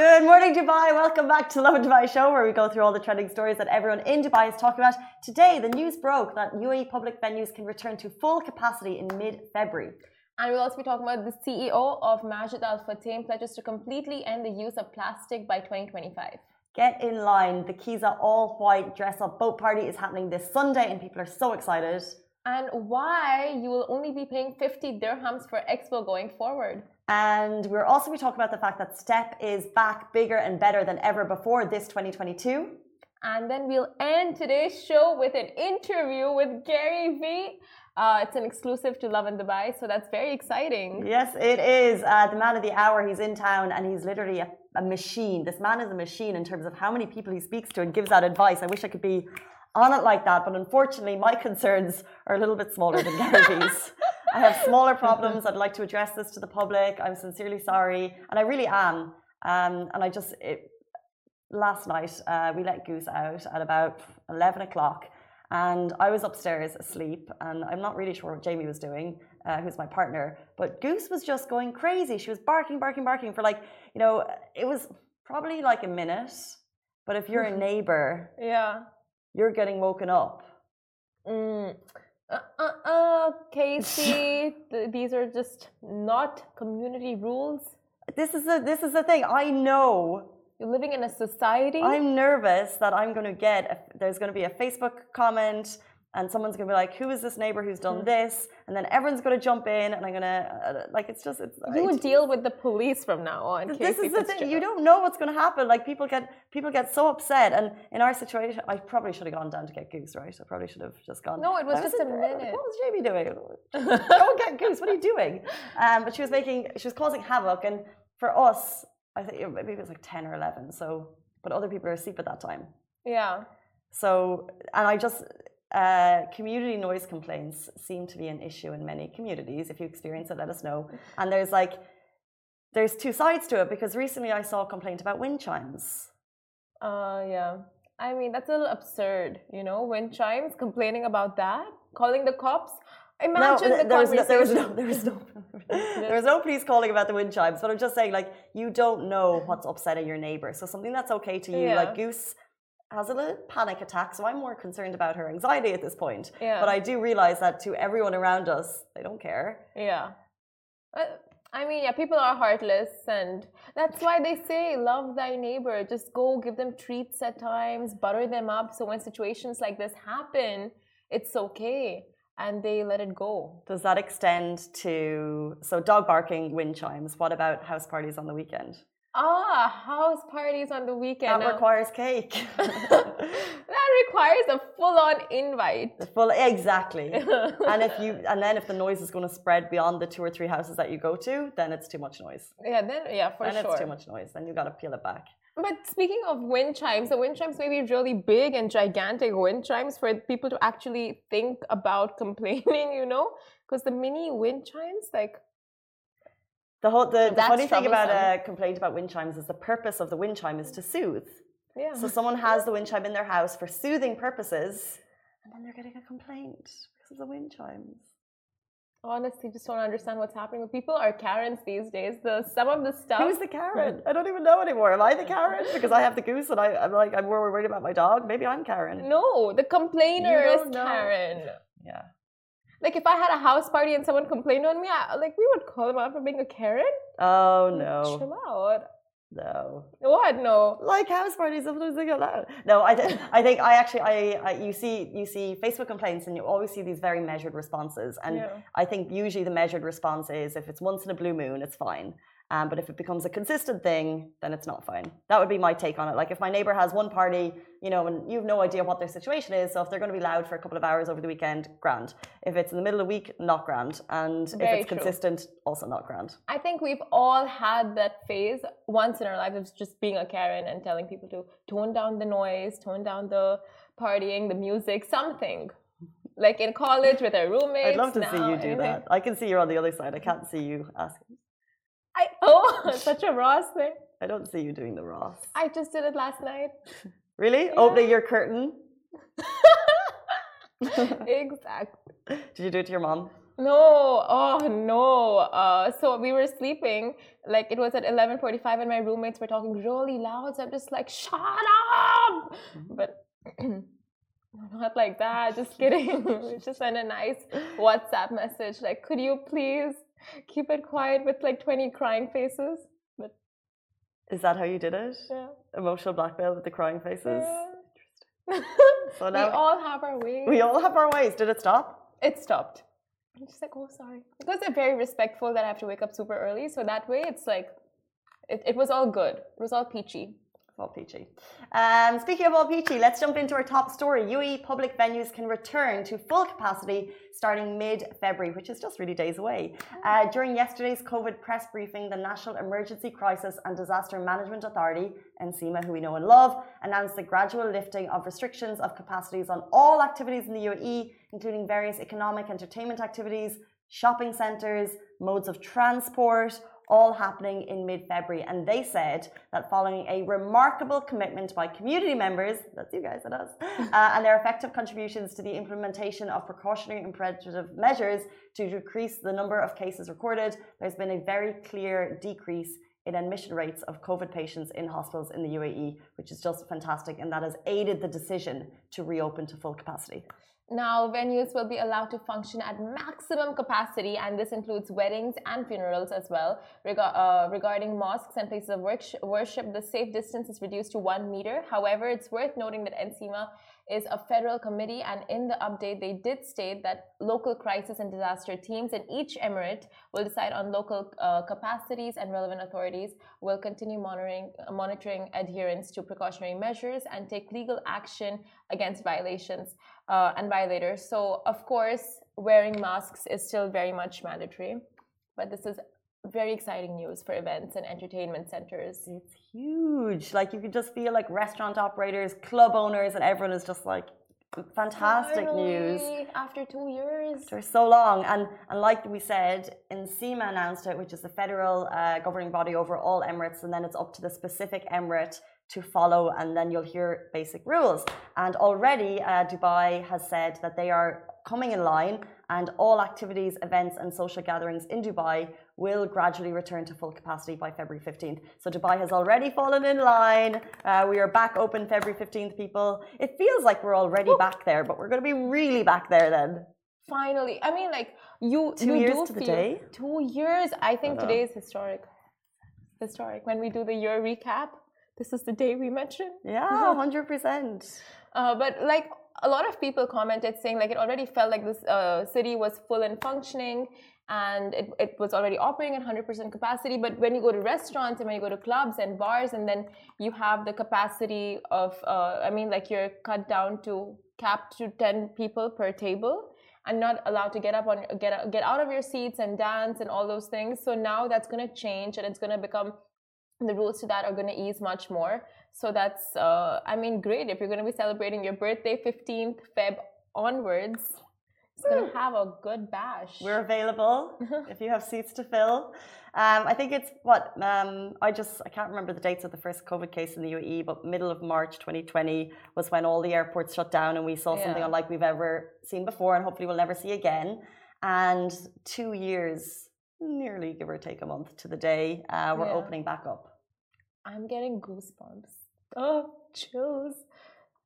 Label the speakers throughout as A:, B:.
A: Good morning, Dubai. Welcome back to Lovin Dubai Show, where we go through all the trending stories that everyone in Dubai is talking about. Today, the news broke that UAE public venues can return to full capacity in mid February.
B: And we'll also be talking about the CEO of Majid Al Futtaim pledges to completely end the use of plastic by 2025.
A: Get in line. The Kiza all white dress up boat party is happening this Sunday, and people are so excited.
B: And why you will only be paying 50 dirhams for Expo going forward.
A: And we're also be talk about the fact that STEP is back bigger and better than ever before this 2022.
B: And then we'll end today's show with an interview with Gary Vee. Uh, it's an exclusive to Lovin Dubai, so that's very exciting.
A: Yes, it is. Uh, the man of the hour, he's in town and he's literally a, a, machine. This man is a machine in terms of how many people he speaks to and gives that advice. I wish I could be on it like that, but unfortunately, my concerns are a little bit smaller than Gary Vee's. I have smaller problems. I'd like to address this to the public. I'm sincerely sorry, and I really am. Um, and I just it, last night uh, we let Goose out at about eleven o'clock, and I was upstairs asleep, and I'm not really sure what Jamie was doing, uh, who's my partner. But Goose was just going crazy. She was barking, barking, barking for like you know it was probably like a minute. But if you're a neighbor,
B: yeah,
A: you're getting woken up.
B: Mm. Uh, uh, uh, Casey, th these are just not community rules.
A: This is the this is the thing. I know
B: you're living in a society.
A: I'm nervous that I'm going to get. A, there's going to be a Facebook comment and someone's gonna be like, "Who is this neighbor who's done hmm. this?" And then everyone's gonna jump in, and I'm gonna uh, like it's just it's.
B: You would deal with the police from now on.
A: This is the thing. You don't know what's gonna happen. Like people get people get so upset, and in our situation, I probably should have gone down to get Goose. Right? I probably should have just gone.
B: No, it was just a minute.
A: What was Jamie doing? Go and get Goose. What are you doing? Um, but she was making she was causing havoc, and for us, I think maybe it was like ten or eleven. So, but other people are asleep at that time.
B: Yeah.
A: So, and I just uh, community noise complaints seem to be an issue in many communities. If you experience it, let us know. And there's like, there's two sides to it because recently I saw a complaint about wind chimes.
B: Uh, yeah. I mean, that's a little absurd, you know, wind chimes, complaining about that, calling the cops. Imagine no, the there was
A: no, there was no, there was no, there was no police calling about the wind chimes. But I'm just saying, like, you don't know what's upsetting your neighbor. So something that's okay to you, yeah. like Goose has a little panic attack, so I'm more concerned about her anxiety at this point.
B: Yeah.
A: But I do realize that to everyone around us, they don't care.
B: Yeah. Uh, I mean, yeah, people are heartless, and that's why they say love thy neighbor. Just go give them treats at times, butter them up, so when situations like this happen, it's okay, and they let it go.
A: Does that extend to so dog barking, wind chimes? What about house parties on the weekend?
B: Ah, house parties on the weekend.
A: That requires cake.
B: that requires a full-on invite.
A: The full, exactly. and if you, and then if the noise is going to spread beyond the two or three houses that you go to, then it's too much noise.
B: Yeah, then yeah, for
A: then
B: sure.
A: Then it's too much noise. Then you got to peel it back.
B: But speaking of wind chimes, the wind chimes may be really big and gigantic wind chimes for people to actually think about complaining. You know, because the mini wind chimes, like
A: the whole the, the funny thing about uh, a complaint about wind chimes is the purpose of the wind chime is to soothe.
B: Yeah.
A: So someone has the wind chime in their house for soothing purposes, and then they're getting a complaint because of the wind chimes.
B: Honestly, just don't understand what's happening. People are Karens these days. The some of the stuff.
A: Who's the Karen? I don't even know anymore. Am I the Karen? Because I have the goose, and I, am like I'm more worried about my dog. Maybe I'm Karen.
B: No, the complainer is Karen.
A: Yeah.
B: Like if I had a house party and someone complained on me, I, like we would call them out for being a Karen.
A: Oh no!
B: Chill out.
A: No.
B: What? No.
A: Like house parties, sometimes they go loud. No, I, I think I actually, I, I, you see, you see Facebook complaints, and you always see these very measured responses. And
B: yeah.
A: I think usually the measured response is if it's once in a blue moon, it's fine. Um, but if it becomes a consistent thing, then it's not fine. That would be my take on it. Like if my neighbor has one party, you know, and you have no idea what their situation is, so if they're going to be loud for a couple of hours over the weekend, grand. If it's in the middle of the week, not grand. And Very if it's true. consistent, also not grand.
B: I think we've all had that phase once in our lives of just being a Karen and telling people to tone down the noise, tone down the partying, the music, something like in college with our roommates.
A: I'd love to
B: now,
A: see you do that. I can see you're on the other side. I can't see you asking.
B: I oh, such a Ross thing.
A: I don't see you doing the Ross.
B: I just did it last night.
A: really? Yeah. Opening your curtain?
B: exactly.
A: Did you do it to your mom?
B: No, oh no. Uh, so we were sleeping, like it was at 11:45, and my roommates were talking really loud. So I'm just like, shut up!
A: Mm-hmm.
B: But not like that. Just kidding. just sent a nice WhatsApp message, like, could you please keep it quiet with like 20 crying faces?
A: Is that how you did it?
B: yeah.
A: Emotional blackmail with the crying faces. Yeah.
B: So
A: now we
B: all have our ways.
A: we all have our ways. Did it stop?
B: it stopped. I'm just like, oh, sorry. Because they're very respectful that I have to wake up super early. So that way, it's like, it, it was all good. It was all peachy.
A: All peachy. Um, speaking of all peachy, let's jump into our top story. UAE public venues can return to full capacity starting mid-February, which is just really days away. Uh, during yesterday's COVID press briefing, the National Emergency Crisis and Disaster Management Authority, NCEMA, who we know and love, announced the gradual lifting of restrictions of capacities on all activities in the UAE, including various economic entertainment activities, shopping centres, modes of transport, all happening in mid February. And they said that following a remarkable commitment by community members, that's you guys and us, uh, and their effective contributions to the implementation of precautionary and preventative measures to decrease the number of cases recorded, there's been a very clear decrease in admission rates of COVID patients in hospitals in the UAE, which is just fantastic. And that has aided the decision to reopen to full capacity.
B: Now, venues will be allowed to function at maximum capacity, and this includes weddings and funerals as well. Rega- uh, regarding mosques and places of worship, the safe distance is reduced to one meter. However, it's worth noting that NCEMA is a federal committee, and in the update, they did state that local crisis and disaster teams in each emirate will decide on local uh, capacities, and relevant authorities will continue monitoring, monitoring adherence to precautionary measures and take legal action against violations uh, and violators. So, of course, wearing masks is still very much mandatory, but this is very exciting news for events and entertainment centers.
A: It's huge. Like you can just feel like restaurant operators, club owners, and everyone is just like fantastic news.
B: After two years.
A: for so long. And, and like we said, NCEMA announced it, which is the federal uh, governing body over all Emirates, and then it's up to the specific emirate to follow, and then you'll hear basic rules. And already, uh, Dubai has said that they are coming in line, and all activities, events, and social gatherings in Dubai will gradually return to full capacity by February 15th. So Dubai has already fallen in line. Uh, we are back open February 15th, people. It feels like we're already back there, but we're going to be really back there then.
B: Finally. I mean, like, you.
A: Two
B: you
A: years
B: do
A: to the
B: feel-
A: day?
B: Two years. I think
A: know.
B: today is historic. Historic. When we do the year recap, this is the day we mentioned.
A: Yeah, 100%.
B: Uh, but like a lot of people commented saying like it already felt like this uh, city was full and functioning and it, it was already operating at 100% capacity but when you go to restaurants and when you go to clubs and bars and then you have the capacity of uh, i mean like you're cut down to capped to 10 people per table and not allowed to get up on get get out of your seats and dance and all those things so now that's going to change and it's going to become the rules to that are going to ease much more. So that's, uh, I mean, great. If you're going to be celebrating your birthday 15th Feb onwards, it's going to have a good bash.
A: We're available if you have seats to fill. Um, I think it's what um, I just I can't remember the dates of the first COVID case in the UAE, but middle of March 2020 was when all the airports shut down, and we saw something unlike we've ever seen before, and hopefully we'll never see again. And two years, nearly give or take a month to the day, uh, we're
B: Yeah.
A: opening back up.
B: I'm getting goosebumps. Oh, chills.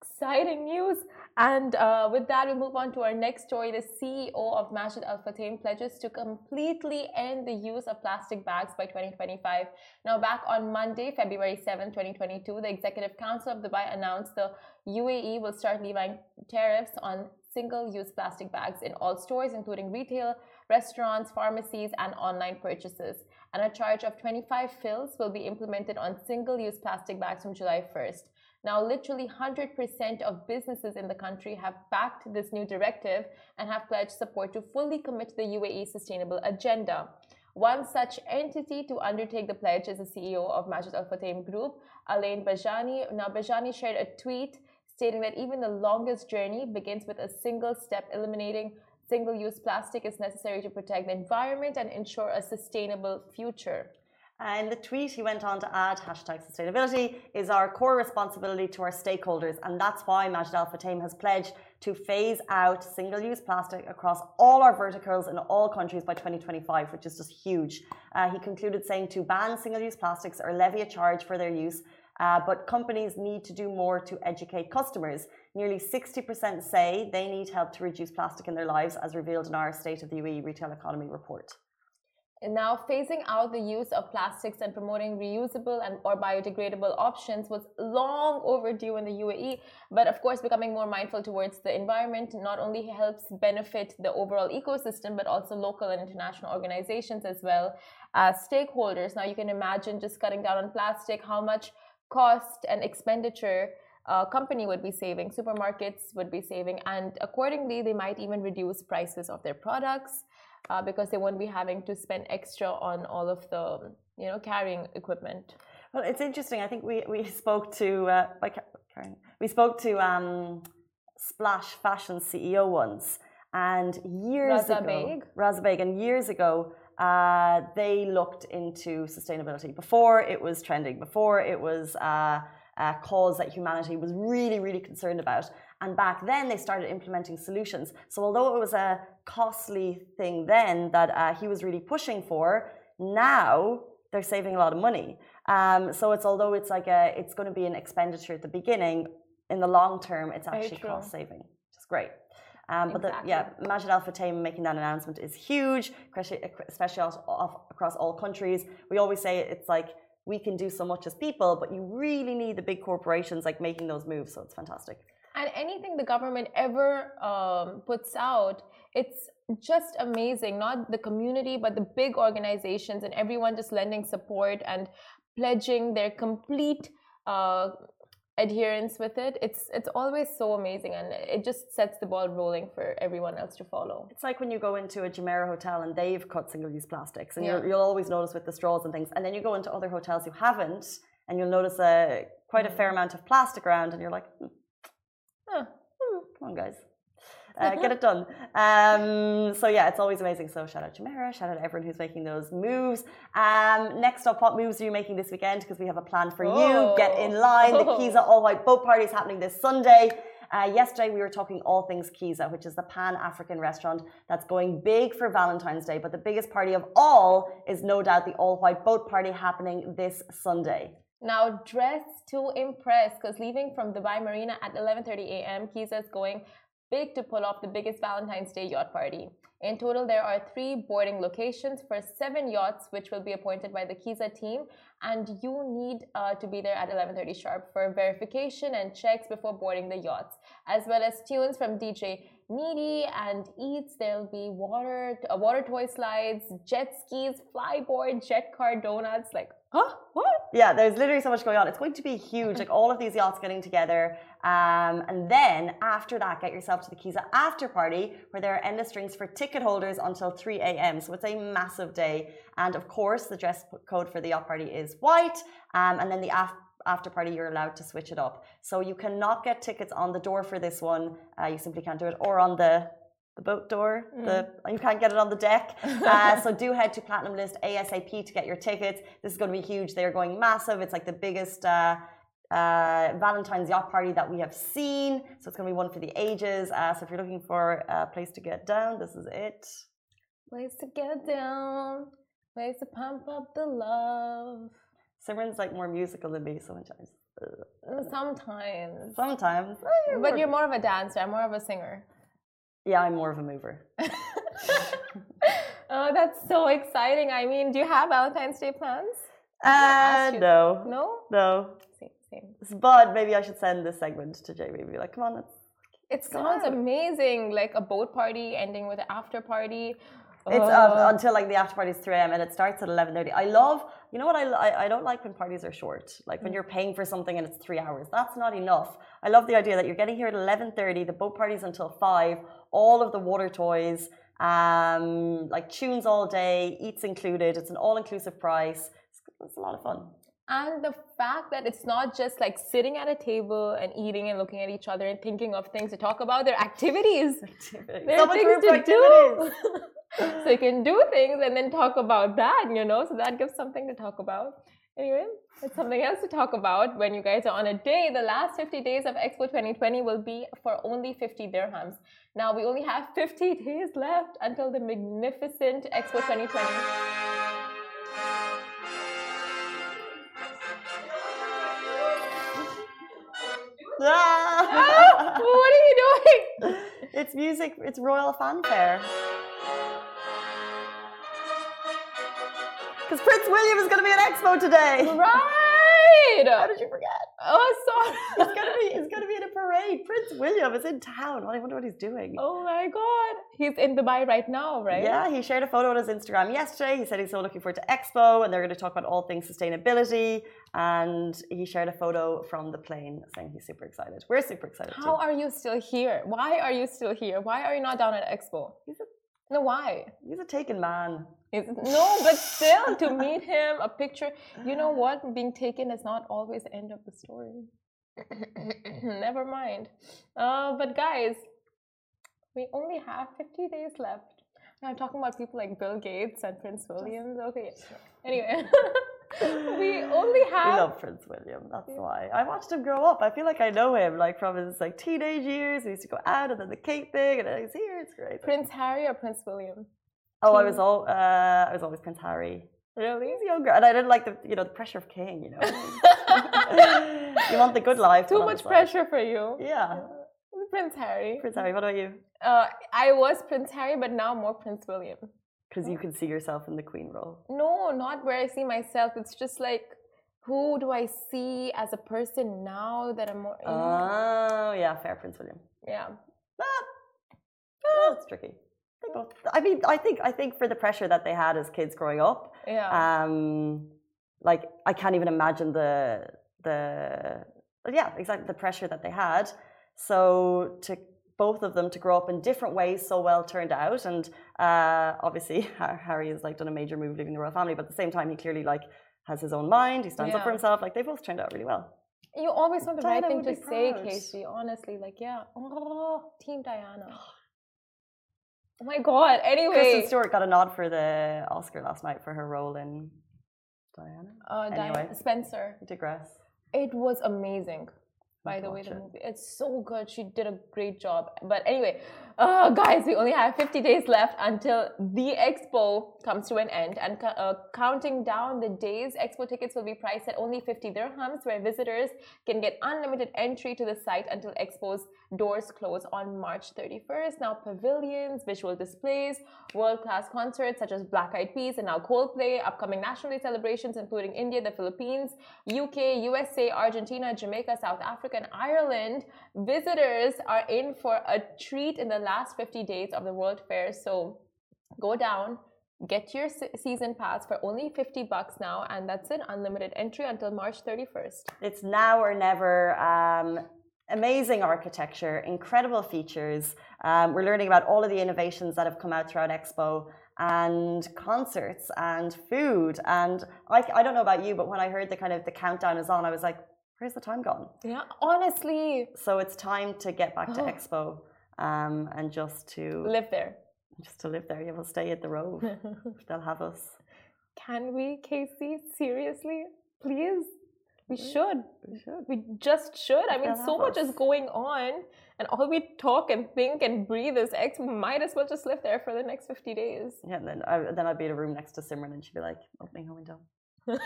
B: Exciting news. And uh, with that, we move on to our next story. The CEO of Majid Al Futtaim pledges to completely end the use of plastic bags by 2025. Now, back on Monday, February 7, 2022, the Executive Council of Dubai announced the UAE will start levying tariffs on single use plastic bags in all stores, including retail, restaurants, pharmacies, and online purchases. And a charge of 25 fils will be implemented on single use plastic bags from July 1st. Now, literally 100% of businesses in the country have backed this new directive and have pledged support to fully commit to the UAE sustainable agenda. One such entity to undertake the pledge is the CEO of Majid Al Futtaim Group, Alain Bajani. Now, Bajani shared a tweet stating that even the longest journey begins with a single step. Eliminating single use plastic is necessary to protect the environment and ensure a sustainable future.
A: And the tweet he went on to add hashtag sustainability is our core responsibility to our stakeholders. And that's why Majid Al Futtaim has pledged to phase out single use plastic across all our verticals in all countries by 2025, which is just huge. Uh, he concluded saying to ban single use plastics or levy a charge for their use. Uh, but companies need to do more to educate customers. Nearly 60% say they need help to reduce plastic in their lives, as revealed in our State of the UAE Retail Economy report.
B: And Now, phasing out the use of plastics and promoting reusable and or biodegradable options was long overdue in the UAE. But of course, becoming more mindful towards the environment not only helps benefit the overall ecosystem, but also local and international organizations as well as stakeholders. Now, you can imagine just cutting down on plastic, how much cost and expenditure a company would be saving, supermarkets would be saving, and accordingly, they might even reduce prices of their products uh, because they won't be having to spend extra on all of the you know carrying equipment.
A: Well, it's interesting. I think we, we spoke to uh, like we spoke to um, Splash Fashion CEO once, and years
B: Raza
A: ago,
B: Beg.
A: Raza Beg, and years ago, uh, they looked into sustainability. Before it was trending, before it was uh, a cause that humanity was really, really concerned about. And back then, they started implementing solutions. So, although it was a costly thing then that uh, he was really pushing for, now they're saving a lot of money. Um, so, it's although it's like a, it's going to be an expenditure at the beginning, in the long term, it's actually cost saving, which is great. Um, but
B: exactly.
A: the, yeah, Majid Al Futtaim making that announcement is huge, especially across all countries. We always say it's like we can do so much as people, but you really need the big corporations like making those moves. So it's fantastic.
B: And anything the government ever um, puts out, it's just amazing. Not the community, but the big organizations and everyone just lending support and pledging their complete uh, adherence with it it's it's always so amazing and it just sets the ball rolling for everyone else to follow
A: it's like when you go into a Jumeirah hotel and they've cut single-use plastics and
B: Yeah.
A: you'll, you'll always notice with the straws and things and then you go into other hotels who haven't and you'll notice a quite a fair amount of plastic around and you're like hmm,
B: Huh.
A: hmm, come on guys uh, get it done. Um, so yeah, it's always amazing. So shout out Jumeirah, shout out to everyone who's making those moves. Um, next up, what moves are you making this weekend? Because we have a plan for you. Get in line. The
B: Oh.
A: Kiza All White Boat Party is happening this Sunday. Uh, yesterday, we were talking all things Kiza, which is the Pan African restaurant that's going big for Valentine's Day. But the biggest party of all is no doubt the All White Boat Party happening this Sunday.
B: Now dress to impress because leaving from Dubai Marina at 11:30 a.m. Kiza is going big to pull off the biggest Valentine's Day yacht party. In total, there are three boarding locations for seven yachts, which will be appointed by the Kiza team, and you need uh, to be there at 11:30 sharp for verification and checks before boarding the yachts, as well as tunes from DJ Needy and Eats. There'll be water, uh, water toy slides, jet skis, flyboard, jet car donuts. Like, huh? What?
A: Yeah, there's literally so much going on. It's going to be huge, like all of these yachts getting together. Um, and then after that, get yourself to the Kiza after party where there are endless drinks for ticket holders until 3 a.m. So it's a massive day. And of course, the dress code for the yacht party is white. Um, and then the af- after party, you're allowed to switch it up. So you cannot get tickets on the door for this one. Uh, you simply can't do it, or on the the boat door. The you can't get it on the deck. Uh, so do head to Platinum List ASAP to get your tickets. This is going to be huge. They are going massive. It's like the biggest. Uh, uh, Valentine's yacht party that we have seen. So it's going to be one for the ages. Uh, so if you're looking for a place to get down, this is it.
B: Place to get down, place to pump up the love.
A: Simran's like more musical than me sometimes. Uh,
B: Sometimes.
A: Sometimes.
B: But you're more of a dancer, I'm more of a singer.
A: Yeah, I'm more of a mover.
B: oh, that's so exciting. I mean, do you have Valentine's Day plans?
A: Uh, no.
B: No?
A: No.
B: Same, same.
A: But maybe I should send this segment to Jamie. Be like, come on, let's
B: It sounds amazing, like a boat party ending with an after party.
A: It's
B: Oh.
A: until like the after party is 3 a.m. and it starts at 11:30. I love, you know what I, I I don't like when parties are short. Like when you're paying for something and it's three hours. That's not enough. I love the idea that you're getting here at 11:30. The boat party's until five. All of the water toys, um, like tunes all day, eats included. It's an all-inclusive price. It's, it's a lot of fun.
B: and the fact that it's not just like sitting at a table and eating and looking at each other and thinking of things to talk about. Their activities. There are things to do. so you can do things and then talk about that you know? So that gives something to talk about anyway it's something else to talk about when you guys are on a day the last 50 days of expo 2020 will be for only 50 dirhams now we only have 50 days left until the magnificent expo 2020
A: Ah!
B: what are you doing
A: it's music, it's royal fanfare. Because Prince William is going to be at Expo today.
B: right
A: How did you forget?
B: oh sorry
A: He's going to be, he's going to be in a parade. Prince William is in town. I wonder what he's doing.
B: oh my god he's in dubai right now right
A: Yeah, he shared a photo on his Instagram yesterday. He said he's so looking forward to Expo and they're going to talk about all things sustainability. And he shared a photo from the plane saying he's super excited. We're super excited
B: How
A: too.
B: are you still here? Why are you still here? Why are you not down at Expo?
A: He's a,
B: No, why?
A: he's a taken man.
B: No, but still, to meet him, a picture. You know what? Being taken is not always the end of the story. Never mind. Uh, but guys, we only have 50 days left. And I'm talking about people like Bill Gates and Prince Williams. Okay. Anyway, we only have.
A: We love Prince William. That's why I watched him grow up. I feel like I know him, like from his like teenage years. We used to go out, and then the cake thing, and then he's here. It's great.
B: Prince Harry or Prince William?
A: oh, I was all uh, I was always Prince Harry.
B: Really?
A: He's younger, and I didn't like the you know the pressure of king. You know, you want the good life.
B: Too much pressure for you.
A: Yeah,
B: Prince Harry.
A: Prince Harry. What about you?
B: Uh, I was Prince Harry, but now more Prince William.
A: Because you mm. can see yourself in the queen role.
B: No, not where I see myself. It's just like, who do I see as a person now that I'm more.
A: Oh yeah, fair, Prince William.
B: yeah. Ah. Ah.
A: But oh, it's tricky. They both. I mean, I think I think for the pressure that they had as kids growing up,
B: Yeah.
A: um, like I can't even imagine the the yeah exactly the pressure that they had. So to both of them to grow up in different ways so well turned out, and uh, obviously Harry has like done a major move leaving the royal family, but at the same time he clearly like has his own mind. He stands up for himself. Like they both turned out really well.
B: you always want the right thing to say,
A: proud.
B: Casey. Honestly, like, yeah. Oh, Team Diana. Oh my God. Anyway.
A: Kristen Stewart got a nod for the Oscar last night for her role in Diana.
B: Uh, Diana
A: Anyway.
B: Spencer.
A: I digress.
B: It was amazing. By the way, the movie it's so good. She did a great job. But anyway, uh, guys, we only have 50 days left until the expo comes to an end. And uh, counting down the days, expo tickets will be priced at only 50 dirhams, where visitors can get unlimited entry to the site until expo's doors close on March 31st. Now, pavilions, visual displays, world-class concerts such as Black Eyed Peas and now Coldplay, upcoming National Day celebrations including India, the Philippines, UK, USA, Argentina, Jamaica, South Africa, and Ireland. Visitors are in for a treat in the last 50 days of the World Fair. So go down, get your season pass for only 50 bucks now, and that's it, unlimited entry until March 31st.
A: It's now or never. Um, amazing architecture, incredible features. Um, we're learning about all of the innovations that have come out throughout Expo and concerts and food. And I, I don't know about you, but when I heard the kind of the countdown is on, I was like, where's the time gone?
B: Yeah, honestly,
A: So it's time to get back to
B: Oh.
A: Expo um, and just to
B: live there.
A: just to live there. Yeah, we'll stay at the Rove. They'll have us.
B: Can we, Casey? Seriously? Please? We should.
A: We should.
B: We just should. I mean, so much is going on, and all we talk and think and breathe is X. We might as well just live there for the next 50 days.
A: Yeah, and then I, then I'd be in a room next to Simran and she'd be like, opening her window.
B: oh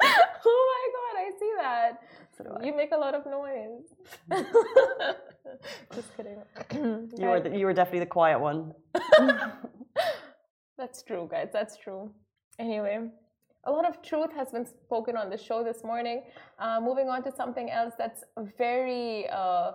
B: my god, I see that.
A: So.
B: You make a lot of noise. just kidding.
A: You were, the, you were definitely the quiet one.
B: That's true, guys. That's true. Anyway, a lot of truth has been spoken on the show this morning. Uh, moving on to something else that's very, uh,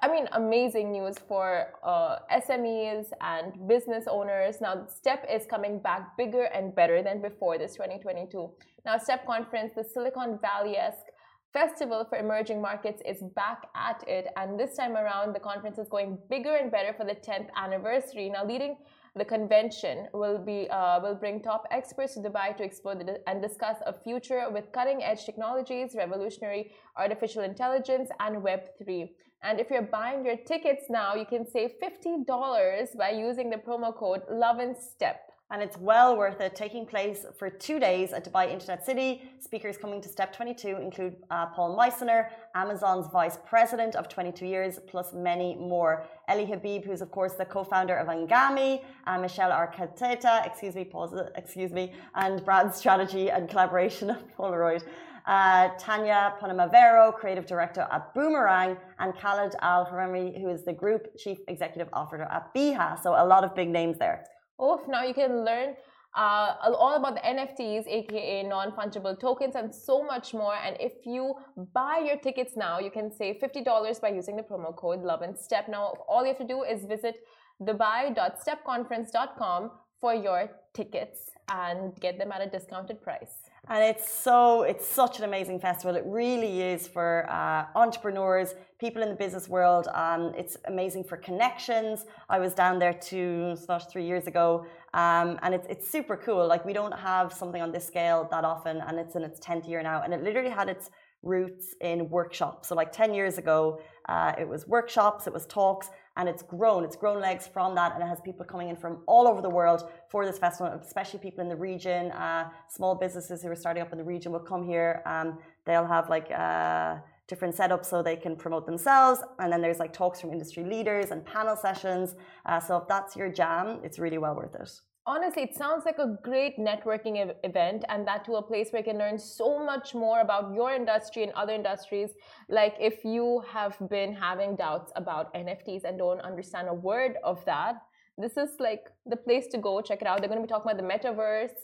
B: I mean, amazing news for uh, SMEs and business owners. Now, STEP is coming back bigger and better than before this 2022. Now, STEP conference, the Silicon Valley esque Festival for Emerging Markets is back at it, and this time around, the conference is going bigger and better for the 10th anniversary. Now, leading The convention will be uh, will bring top experts to Dubai to explore the, and discuss a future with cutting-edge technologies, revolutionary artificial intelligence, and Web three. And if you're buying your tickets now, you can save $50 by using the promo code Love and Step
A: and it's well worth it. Taking place for two days at Dubai Internet City. Speakers coming to Step 22 include uh, Paul Misener, Amazon's vice president of 22 years, plus many more. Eli Habib, who's of course the co-founder of Anghami, uh, Michelle Arqueteta, excuse me, pause, excuse me, and brand strategy and collaboration of Polaroid. Uh, Tanya Ponamavero, creative director at Boomerang, and Khaled Al Huraimel, who is the group chief executive officer at BEEAH. So a lot of big names there.
B: Oof, now you can learn uh, all about the NFTs, aka non fungible tokens, and so much more. And if you buy your tickets now, you can save $50 by using the promo code Love and Step. Now, all you have to do is visit dubai.stepconference.com for your tickets and get them at a discounted price.
A: And it's so, it's such an amazing festival. It really is for uh, entrepreneurs, people in the business world. Um, it's amazing for connections. I was down there two, slash three years ago, um, and it's, it's super cool. Like, we don't have something on this scale that often, and it's in its 10th year now. And it literally had its roots in workshops. So, like 10 years ago, uh, it was workshops, it was talks, and it's grown. It's grown legs from that, and it has people coming in from all over the world for this festival, especially people in the region. Uh, small businesses who are starting up in the region will come here. Um, they'll have like uh, different setups so they can promote themselves, and then there's like talks from industry leaders and panel sessions. Uh, so if that's your jam, it's really well worth it
B: honestly, it sounds like a great networking ev event, and that to a place where you can learn so much more about your industry and other industries. Like if you have been having doubts about NFTs and don't understand a word of that, this is like the place to go. Check it out. They're going to be talking about the metaverse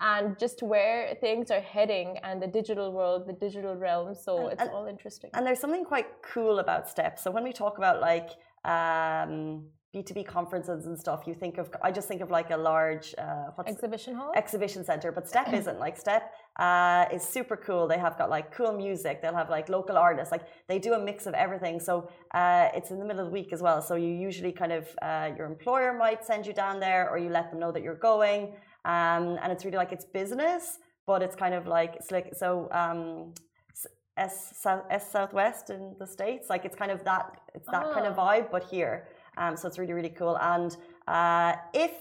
B: and just where things are heading and the digital world, the digital realm. So and, it's and, all interesting.
A: And there's something quite cool about steps. So when we talk about like um, B2B conferences and stuff, you think of, I just think of like a large uh,
B: exhibition hall,
A: exhibition center, but Step isn't like Step uh, is super cool. They have got like cool music. They'll have like local artists. Like they do a mix of everything. So uh, it's in the middle of the week as well. So you usually kind of, uh, your employer might send you down there or you let them know that you're going. Um, and it's really like it's business, but it's kind of like, it's like, so, um, S, S Southwest in the States, like it's kind of that, it's that oh. kind of ah. vibe, but here. Um, so it's really, really cool. And uh, if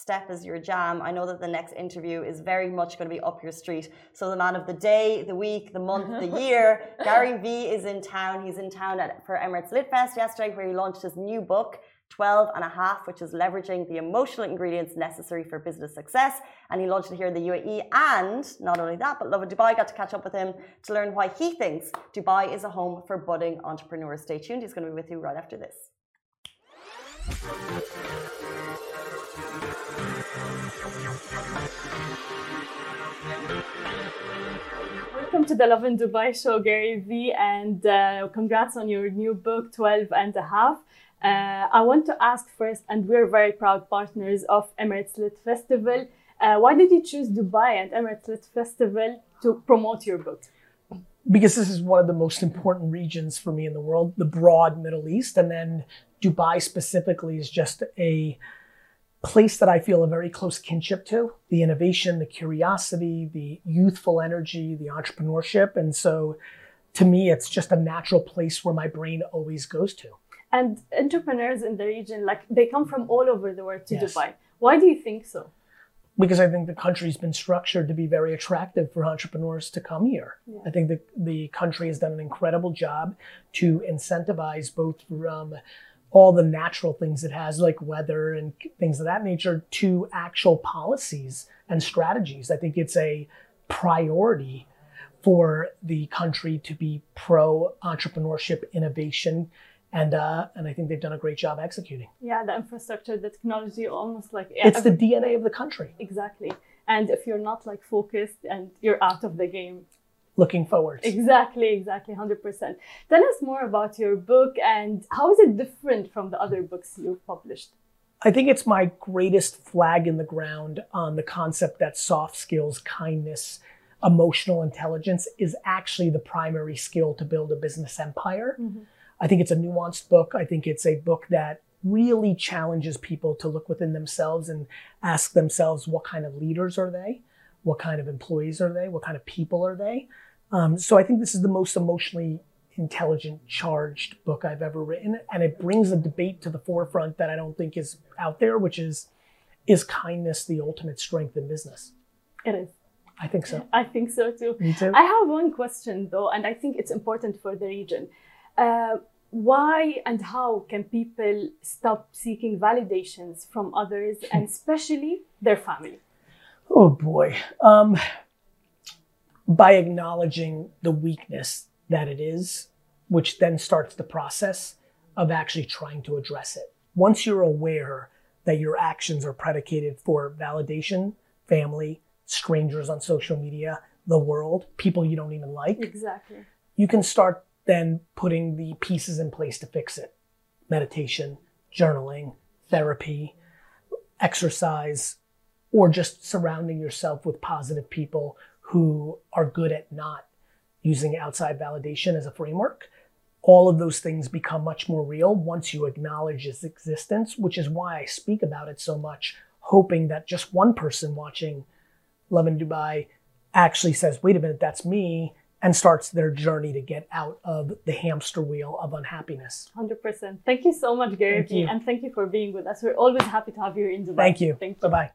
A: Step is your jam, I know that the next interview is very much going to be up your street. So the man of the day, the week, the month, the year, Gary Vee is in town. He's in town at, for Emirates Lit Fest yesterday, where he launched his new book. 12 and a half, which is leveraging the emotional ingredients necessary for business success. And he launched it here in the UAE. And not only that, but Lovin Dubai got to catch up with him to learn why he thinks Dubai is a home for budding entrepreneurs. Stay tuned. He's going to be with you right after this.
C: Welcome to the Lovin Dubai show, Gary Vee, and uh, congrats on your new book, 12 and a half. Uh, I want to ask first, and we're very proud partners of Emirates Lit Festival. Uh, why did you choose Dubai and Emirates Lit Festival to promote your book?
D: Because this is one of the most important regions for me in the world, the broad Middle East, and then Dubai specifically is just a place that I feel a very close kinship to the innovation, the curiosity, the youthful energy, the entrepreneurship. And so to me, it's just a natural place where my brain always goes to.
C: And entrepreneurs in the region, like they come from all over the world to yes. Dubai. Why do you think so?
D: Because I think the country's been structured to be very attractive for entrepreneurs to come here. Yeah. I think the, the country has done an incredible job to incentivize both from all the natural things it has, like weather and things of that nature, to actual policies and strategies. I think it's a priority for the country to be pro entrepreneurship, innovation, and uh, and I think they've done a great job executing.
C: Yeah, the infrastructure, the technology, almost like
D: yeah, it's the DNA of the country.
C: Exactly. And if you're not like focused and you're out of the game,
D: looking forward.
C: Exactly, exactly, 100%. Tell us more about your book and how is it different from the other books you've published?
D: I think it's my greatest flag in the ground on the concept that soft skills, kindness, emotional intelligence is actually the primary skill to build a business empire. Mm-hmm. I think it's a nuanced book. I think it's a book that really challenges people to look within themselves and ask themselves what kind of leaders are they? What kind of employees are they? What kind of people are they? Um, so I think this is the most emotionally intelligent, charged book I've ever written. And it brings a debate to the forefront that I don't think is out there, which is is kindness the ultimate strength in business?
C: It is.
D: I think so.
C: I think so too.
D: Me too.
C: I have one question though, and I think it's important for the region. Uh, why and how can people stop seeking validations from others and especially their family?
D: Oh boy. Um, by acknowledging the weakness that it is, which then starts the process of actually trying to address it. Once you're aware that your actions are predicated for validation, family, strangers on social media, the world, people you don't even like,
C: Exactly.
D: you can start then putting the pieces in place to fix it. Meditation, journaling, therapy, exercise, or just surrounding yourself with positive people who are good at not using outside validation as a framework. All of those things become much more real once you acknowledge its existence, which is why I speak about it so much, hoping that just one person watching Lovin Dubai actually says, wait a minute, that's me, and starts their journey to get out of the hamster wheel of unhappiness.
C: 100%. Thank you so much, Gary
D: Thank
C: and thank you for being with us. We're always happy to have you in Dubai.
D: Thank you.
C: Thank you.
D: Bye bye.